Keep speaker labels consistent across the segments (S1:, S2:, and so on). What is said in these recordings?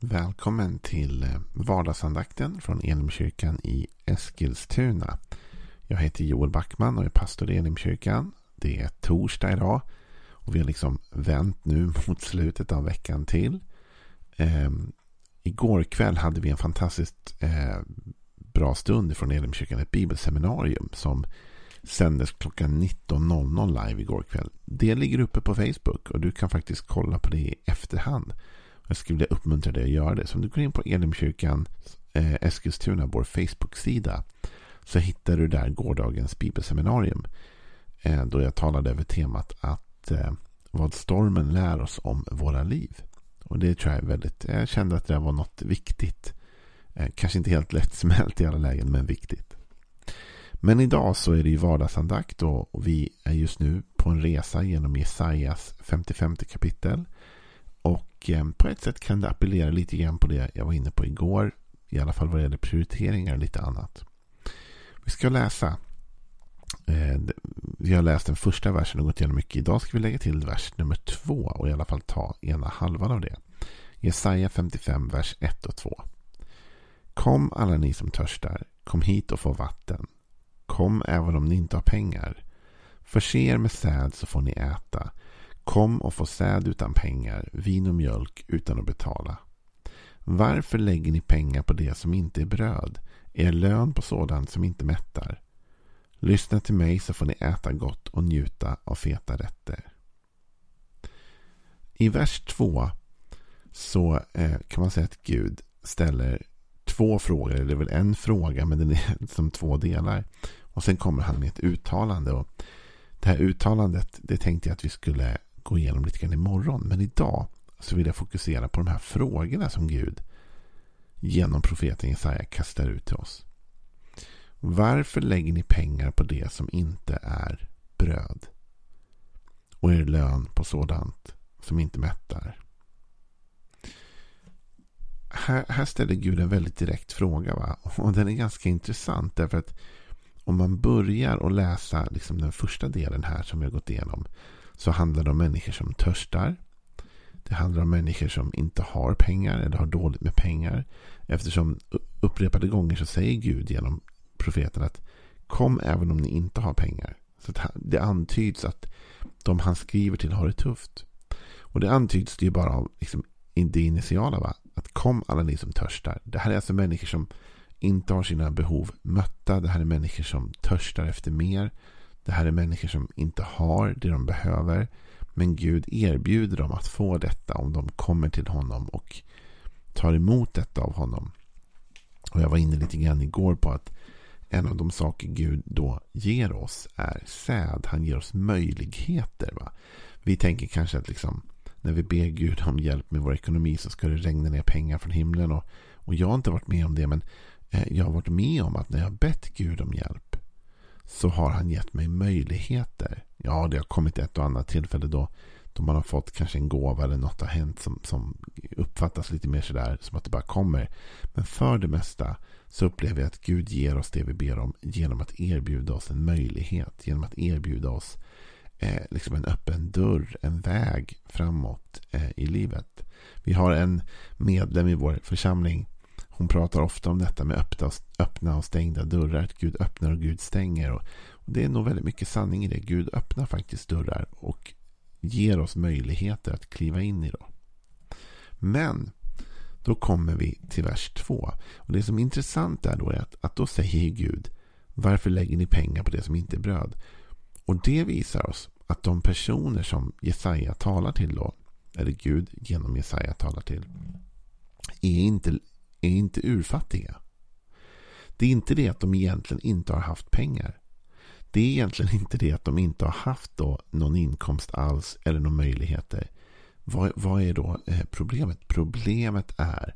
S1: Välkommen till eh, vardagsandakten från Elimkyrkan i Eskilstuna. Jag heter Joel Backman och är pastor i Elimkyrkan. Det är torsdag idag och vi har liksom vänt nu mot slutet av veckan till. Eh, igår kväll hade vi en fantastiskt eh, bra stund från Elimkyrkan, ett bibelseminarium som sändes klockan 19.00 live igår kväll. Det ligger uppe på Facebook och du kan faktiskt kolla på det i efterhand. Jag skulle vilja uppmuntra dig att göra det. Så om du går in på Elimkyrkan eh, Eskilstuna, vår Facebook-sida, så hittar du där gårdagens bibelseminarium. Eh, då jag talade över temat att eh, vad stormen lär oss om våra liv. Och det tror jag är väldigt, jag kände att det var något viktigt. Eh, kanske inte helt lättsmält i alla lägen, men viktigt. Men idag så är det ju vardagsandakt och vi är just nu på en resa genom Jesajas 55 kapitel. Och eh, på ett sätt kan det appellera lite grann på det jag var inne på igår. I alla fall vad det gäller prioriteringar och lite annat. Vi ska läsa. Eh, vi har läst den första versen och gått igenom mycket. Idag ska vi lägga till vers nummer två och i alla fall ta ena halvan av det. Jesaja 55, vers 1 och 2. Kom alla ni som törstar, kom hit och få vatten. Kom även om ni inte har pengar. Förse er med säd så får ni äta. Kom och få säd utan pengar, vin och mjölk utan att betala. Varför lägger ni pengar på det som inte är bröd, er lön på sådant som inte mättar? Lyssna till mig så får ni äta gott och njuta av feta rätter. I vers 2 så eh, kan man säga att Gud ställer två frågor. Eller det är väl en fråga men den är som två delar. Och sen kommer han med ett uttalande. Och det här uttalandet det tänkte jag att vi skulle gå igenom lite grann imorgon. Men idag så vill jag fokusera på de här frågorna som Gud genom profeten Jesaja kastar ut till oss. Varför lägger ni pengar på det som inte är bröd? Och er lön på sådant som inte mättar? Här, här ställer Gud en väldigt direkt fråga. Va? Och den är ganska intressant. Därför att om man börjar att läsa liksom den första delen här som vi har gått igenom så handlar det om människor som törstar. Det handlar om människor som inte har pengar eller har dåligt med pengar. Eftersom upprepade gånger så säger Gud genom profeten att kom även om ni inte har pengar. Så det antyds att de han skriver till har det tufft. Och det antyds det ju bara av liksom, det initiala. Va? Att kom alla ni som törstar. Det här är alltså människor som inte har sina behov mötta. Det här är människor som törstar efter mer. Det här är människor som inte har det de behöver. Men Gud erbjuder dem att få detta om de kommer till honom och tar emot detta av honom. Och Jag var inne lite grann igår på att en av de saker Gud då ger oss är säd. Han ger oss möjligheter. Va? Vi tänker kanske att liksom, när vi ber Gud om hjälp med vår ekonomi så ska det regna ner pengar från himlen. Och, och jag har inte varit med om det men eh, jag har varit med om att när jag har bett Gud om hjälp så har han gett mig möjligheter. Ja, det har kommit ett och annat tillfälle då, då man har fått kanske en gåva eller något har hänt som, som uppfattas lite mer sådär som att det bara kommer. Men för det mesta så upplever jag att Gud ger oss det vi ber om genom att erbjuda oss en möjlighet. Genom att erbjuda oss eh, liksom en öppen dörr, en väg framåt eh, i livet. Vi har en medlem i vår församling hon pratar ofta om detta med öppna och stängda dörrar. Att Gud öppnar och Gud stänger. Och det är nog väldigt mycket sanning i det. Gud öppnar faktiskt dörrar och ger oss möjligheter att kliva in i. dem. Men då kommer vi till vers 2. Och Det som är intressant är då är att, att då säger Gud Varför lägger ni pengar på det som inte är bröd? Och det visar oss att de personer som Jesaja talar till då, eller Gud genom Jesaja talar till, är inte är inte urfattiga. Det är inte det att de egentligen inte har haft pengar. Det är egentligen inte det att de inte har haft då någon inkomst alls eller några möjligheter. Vad, vad är då eh, problemet? Problemet är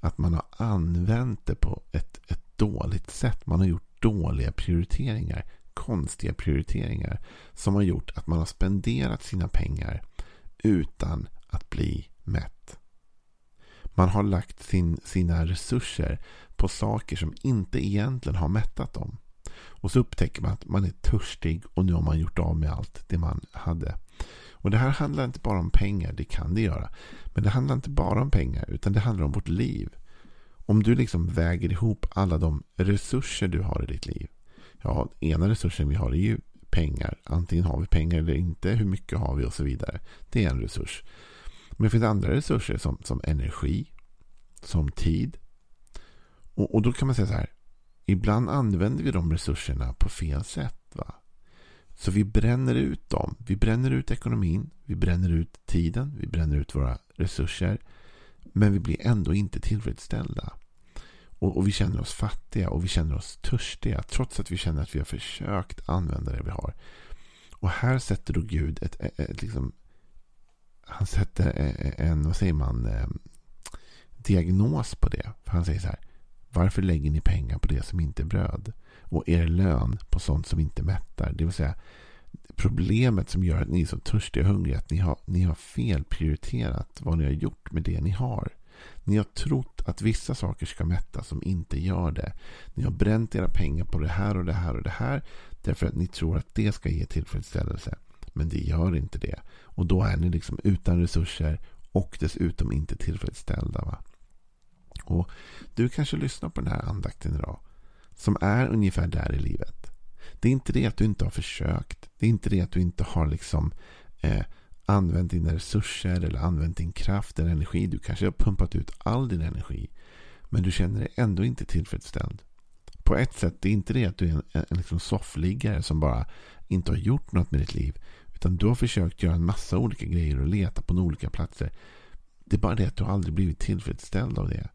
S1: att man har använt det på ett, ett dåligt sätt. Man har gjort dåliga prioriteringar. Konstiga prioriteringar. Som har gjort att man har spenderat sina pengar utan att bli mätt. Man har lagt sin, sina resurser på saker som inte egentligen har mättat dem. Och så upptäcker man att man är törstig och nu har man gjort av med allt det man hade. Och det här handlar inte bara om pengar, det kan det göra. Men det handlar inte bara om pengar, utan det handlar om vårt liv. Om du liksom väger ihop alla de resurser du har i ditt liv. Ja, ena resursen vi har är ju pengar. Antingen har vi pengar eller inte. Hur mycket har vi och så vidare. Det är en resurs. Men det finns andra resurser som, som energi. Som tid. Och, och då kan man säga så här. Ibland använder vi de resurserna på fel sätt. Va? Så vi bränner ut dem. Vi bränner ut ekonomin. Vi bränner ut tiden. Vi bränner ut våra resurser. Men vi blir ändå inte tillfredsställda. Och, och, vi känner oss fattiga och vi känner oss törstiga. Trots att vi känner att vi har försökt använda det vi har. Och här sätter då Gud ett, ett, ett liksom, han sätter eh, eh, en, vad säger man, eh, diagnos på det. För han säger så här. Varför lägger ni pengar på det som inte är bröd? Och er lön på sånt som inte mättar. Det vill säga problemet som gör att ni är så törstiga och hungriga. Att ni har, ni har felprioriterat vad ni har gjort med det ni har. Ni har trott att vissa saker ska mätta som inte gör det. Ni har bränt era pengar på det här och det här och det här. Därför att ni tror att det ska ge tillfredsställelse. Men det gör inte det. Och då är ni liksom utan resurser och dessutom inte tillfredsställda. Va? Och Du kanske lyssnar på den här andakten idag. Som är ungefär där i livet. Det är inte det att du inte har försökt. Det är inte det att du inte har liksom eh, använt dina resurser eller använt din kraft eller energi. Du kanske har pumpat ut all din energi. Men du känner dig ändå inte tillfredsställd. På ett sätt, det är inte det att du är en, en liksom soffliggare som bara inte har gjort något med ditt liv. Utan du har försökt göra en massa olika grejer och leta på olika platser. Det är bara det att du aldrig blivit tillfredsställd av det.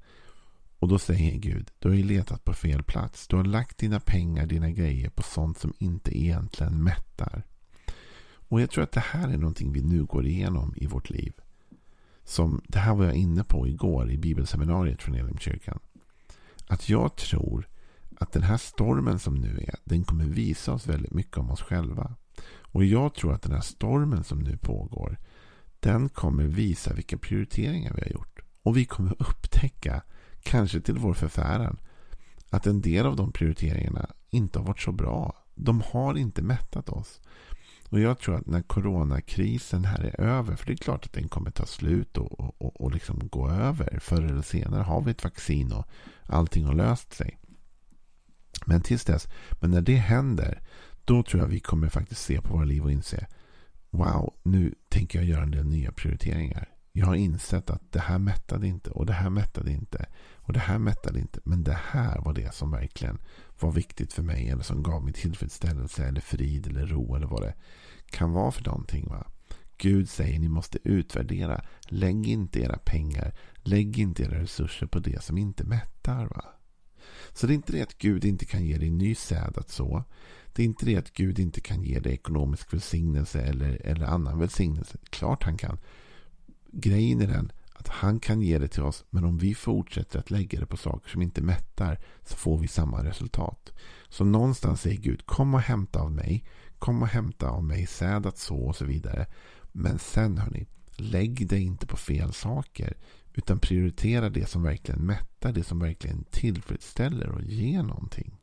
S1: Och då säger Gud, du har ju letat på fel plats. Du har lagt dina pengar, dina grejer på sånt som inte egentligen mättar. Och jag tror att det här är någonting vi nu går igenom i vårt liv. Som det här var jag inne på igår i bibelseminariet från Elimkyrkan. Att jag tror att den här stormen som nu är, den kommer visa oss väldigt mycket om oss själva. Och jag tror att den här stormen som nu pågår, den kommer visa vilka prioriteringar vi har gjort. Och vi kommer upptäcka, kanske till vår förfäran, att en del av de prioriteringarna inte har varit så bra. De har inte mättat oss. Och jag tror att när coronakrisen här är över, för det är klart att den kommer ta slut och, och, och liksom gå över. Förr eller senare har vi ett vaccin och allting har löst sig. Men tills dess, men när det händer, då tror jag vi kommer faktiskt se på våra liv och inse Wow, nu tänker jag göra en del nya prioriteringar. Jag har insett att det här mättade inte och det här mättade inte och det här mättade inte. Men det här var det som verkligen var viktigt för mig eller som gav mig tillfredsställelse eller frid eller ro eller vad det kan vara för någonting. Va? Gud säger ni måste utvärdera. Lägg inte era pengar, lägg inte era resurser på det som inte mättar. Va? Så det är inte det att Gud inte kan ge dig ny säd att så. Det är inte det att Gud inte kan ge dig ekonomisk välsignelse eller, eller annan välsignelse. Klart han kan. Grejen är den att han kan ge det till oss. Men om vi fortsätter att lägga det på saker som inte mättar så får vi samma resultat. Så någonstans säger Gud kom och hämta av mig. Kom och hämta av mig säd att så och så vidare. Men sen hörni, lägg dig inte på fel saker. Utan prioritera det som verkligen mättar, det som verkligen tillfredsställer och ger någonting.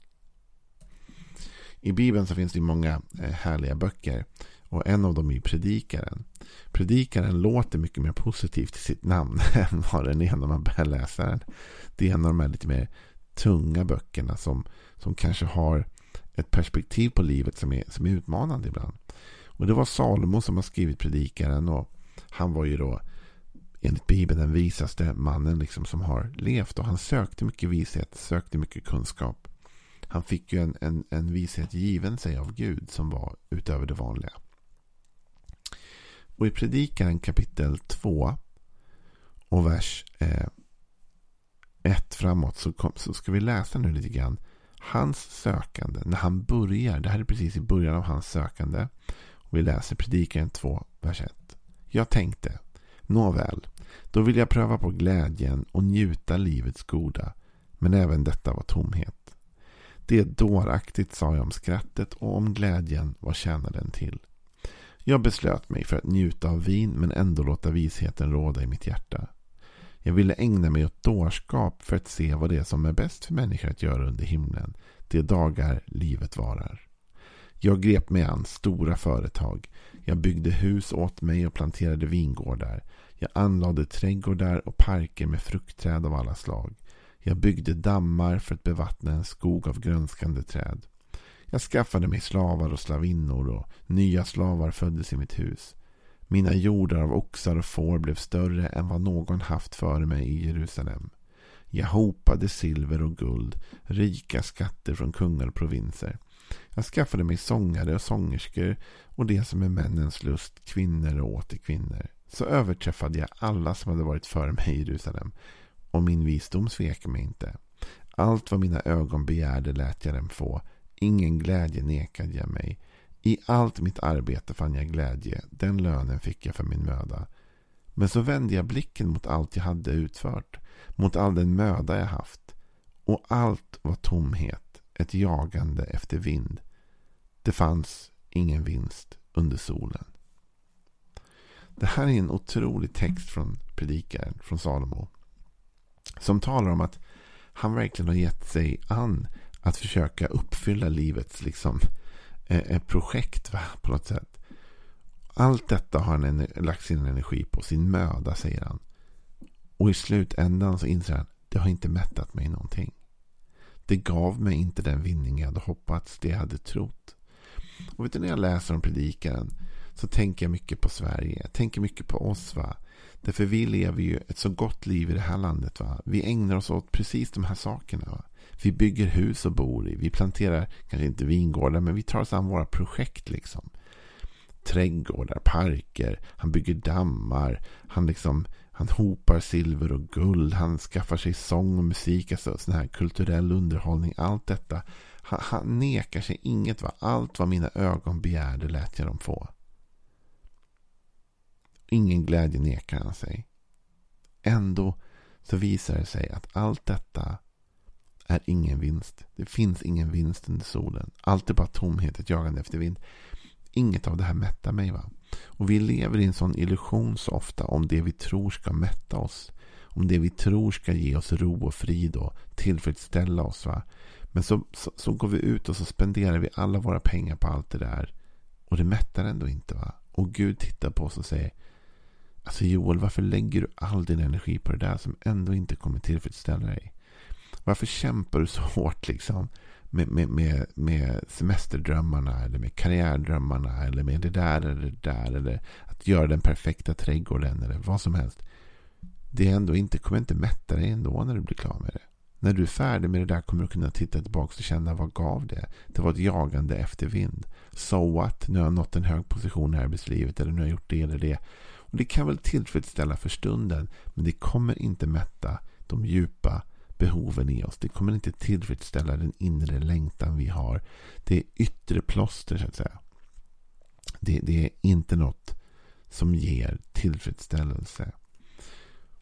S1: I Bibeln så finns det många eh, härliga böcker. Och en av dem är Predikaren. Predikaren låter mycket mer positivt i sitt namn än vad den är när man börjar läsa den. Det är en av de här lite mer tunga böckerna som, som kanske har ett perspektiv på livet som är, som är utmanande ibland. Och det var Salomo som har skrivit Predikaren och han var ju då enligt Bibeln den visaste mannen liksom som har levt och han sökte mycket vishet, sökte mycket kunskap. Han fick ju en, en, en vishet given sig av Gud som var utöver det vanliga. Och i predikan kapitel 2 och vers 1 eh, framåt så, kom, så ska vi läsa nu lite grann. Hans sökande, när han börjar, det här är precis i början av hans sökande. Och vi läser predikan 2, vers 1. Jag tänkte, nåväl, då vill jag pröva på glädjen och njuta livets goda. Men även detta var tomhet. Det är dåraktigt, sa jag om skrattet och om glädjen, vad tjänar den till? Jag beslöt mig för att njuta av vin men ändå låta visheten råda i mitt hjärta. Jag ville ägna mig åt dårskap för att se vad det är som är bäst för människor att göra under himlen, de dagar livet varar. Jag grep mig an stora företag. Jag byggde hus åt mig och planterade vingårdar. Jag anlade trädgårdar och parker med fruktträd av alla slag. Jag byggde dammar för att bevattna en skog av grönskande träd. Jag skaffade mig slavar och slavinnor och nya slavar föddes i mitt hus. Mina jordar av oxar och får blev större än vad någon haft före mig i Jerusalem. Jag hopade silver och guld, rika skatter från kungar och provinser. Jag skaffade mig sångare och sångerskor och det som är männens lust, kvinnor och åter kvinnor. Så överträffade jag alla som hade varit före mig i Jerusalem. Och min visdom svek mig inte. Allt vad mina ögon begärde lät jag dem få. Ingen glädje nekade jag mig. I allt mitt arbete fann jag glädje. Den lönen fick jag för min möda. Men så vände jag blicken mot allt jag hade utfört. Mot all den möda jag haft. Och allt var tomhet. Ett jagande efter vind. Det fanns ingen vinst under solen. Det här är en otrolig text från predikaren, från Salomo. Som talar om att han verkligen har gett sig an att försöka uppfylla livets liksom, eh, eh projekt va, på något sätt. Allt detta har han lagt sin energi på, sin möda säger han. Och i slutändan så inser han, det har inte mättat mig någonting. Det gav mig inte den vinning jag hade hoppats, det jag hade trott. Och vet du, när jag läser om predikaren så tänker jag mycket på Sverige. Jag tänker mycket på oss. va. Därför vi lever ju ett så gott liv i det här landet. va. Vi ägnar oss åt precis de här sakerna. Va? Vi bygger hus och bor i. Vi planterar, kanske inte vingårdar, men vi tar oss an våra projekt. liksom. Trädgårdar, parker, han bygger dammar. Han liksom han hopar silver och guld. Han skaffar sig sång och musik. Alltså sån här kulturell underhållning. Allt detta. Han, han nekar sig inget. Va? Allt vad mina ögon begärde lät jag dem få. Ingen glädje nekar han sig. Ändå så visar det sig att allt detta är ingen vinst. Det finns ingen vinst under solen. Allt är bara tomhet, ett jagande efter vind. Inget av det här mättar mig. va? Och vi lever i en sån illusion så ofta om det vi tror ska mätta oss. Om det vi tror ska ge oss ro och frid och tillfredsställa oss. Va? Men så, så, så, går vi ut och så spenderar vi alla våra pengar på allt det där. Och det mättar ändå inte. va? Och Gud tittar på oss och säger Alltså Joel, varför lägger du all din energi på det där som ändå inte kommer tillfredsställa dig? Varför kämpar du så hårt liksom med, med, med, med semesterdrömmarna eller med karriärdrömmarna eller med det där eller det där eller att göra den perfekta trädgården eller vad som helst. Det är ändå inte, kommer inte mätta dig ändå när du blir klar med det. När du är färdig med det där kommer du kunna titta tillbaka och känna vad gav det? Det var ett jagande efter vind. So what? Nu har jag nått en hög position i arbetslivet eller nu har jag gjort det eller det. Och Det kan väl tillfredsställa för stunden. Men det kommer inte mätta de djupa behoven i oss. Det kommer inte tillfredsställa den inre längtan vi har. Det är yttre plåster så att säga. Det, det är inte något som ger tillfredsställelse.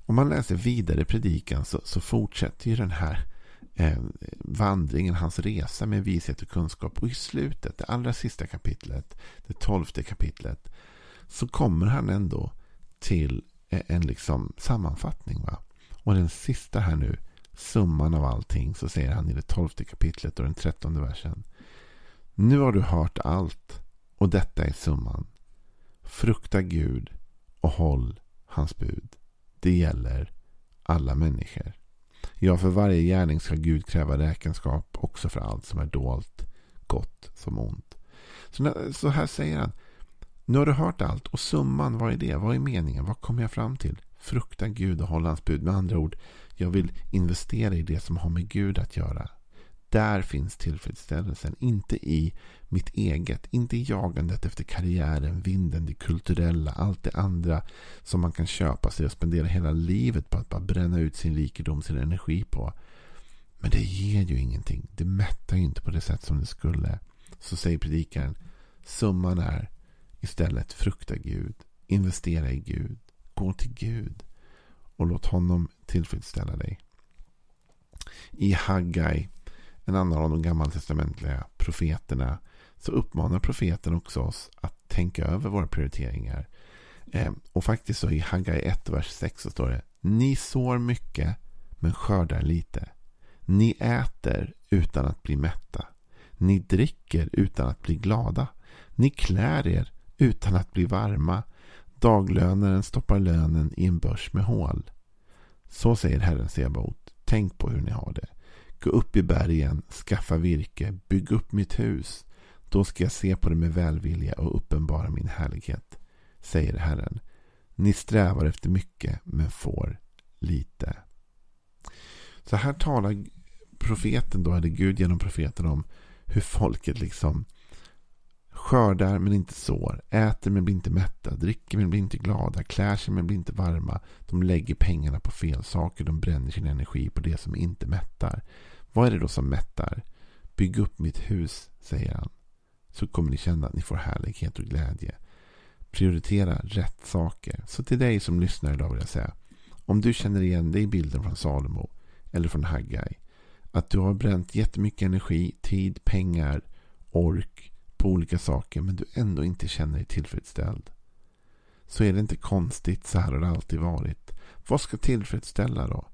S1: Om man läser vidare predikan så, så fortsätter ju den här eh, vandringen, hans resa med vishet och kunskap. Och i slutet, det allra sista kapitlet, det tolfte kapitlet, så kommer han ändå till en liksom sammanfattning. Va? Och den sista här nu, summan av allting, så säger han i det tolfte kapitlet och den trettonde versen. Nu har du hört allt och detta är summan. Frukta Gud och håll hans bud. Det gäller alla människor. Ja, för varje gärning ska Gud kräva räkenskap också för allt som är dolt, gott som ont. Så, här säger han. Nu har du hört allt och summan, vad är det? Vad är meningen? Vad kommer jag fram till? Frukta Gud och håll hans bud. Med andra ord, jag vill investera i det som har med Gud att göra. Där finns tillfredsställelsen. Inte i mitt eget. Inte i jagandet efter karriären, vinden, det kulturella, allt det andra som man kan köpa sig och spendera hela livet på att bara bränna ut sin rikedom, sin energi på. Men det ger ju ingenting. Det mättar ju inte på det sätt som det skulle. Så säger predikaren. Summan är Istället frukta Gud. Investera i Gud. Gå till Gud. Och låt honom tillfredsställa dig. I Haggai, en annan av de gammaltestamentliga profeterna, så uppmanar profeten också oss att tänka över våra prioriteringar. Ehm, och faktiskt så i Haggai 1, vers 6 så står det Ni sår mycket men skördar lite. Ni äter utan att bli mätta. Ni dricker utan att bli glada. Ni klär er utan att bli varma. Daglönaren stoppar lönen i en börs med hål. Så säger Herren Sebaot. Tänk på hur ni har det. Gå upp i bergen, skaffa virke, bygg upp mitt hus. Då ska jag se på det med välvilja och uppenbara min härlighet, säger Herren. Ni strävar efter mycket men får lite. Så här talar profeten då, eller Gud genom profeten om hur folket liksom skördar men inte sår, äter men blir inte mätta, dricker men blir inte glada, klär sig men blir inte varma. De lägger pengarna på fel saker, de bränner sin energi på det som inte mättar. Vad är det då som mättar? Bygg upp mitt hus, säger han. Så kommer ni känna att ni får härlighet och glädje. Prioritera rätt saker. Så till dig som lyssnar idag vill jag säga. Om du känner igen dig i bilden från Salomo eller från Haggai. Att du har bränt jättemycket energi, tid, pengar, ork på olika saker men du ändå inte känner dig tillfredsställd. Så är det inte konstigt, så här har det alltid varit. Vad ska tillfredsställa då?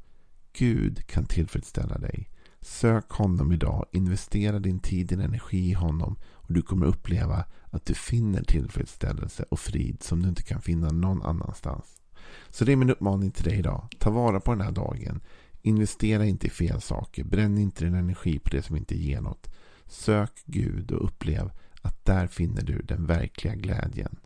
S1: Gud kan tillfredsställa dig. Sök honom idag, investera din tid, din energi i honom och du kommer uppleva att du finner tillfredsställelse och frid som du inte kan finna någon annanstans. Så det är min uppmaning till dig idag. Ta vara på den här dagen. Investera inte i fel saker. Bränn inte din energi på det som inte ger något. Sök Gud och upplev att där finner du den verkliga glädjen.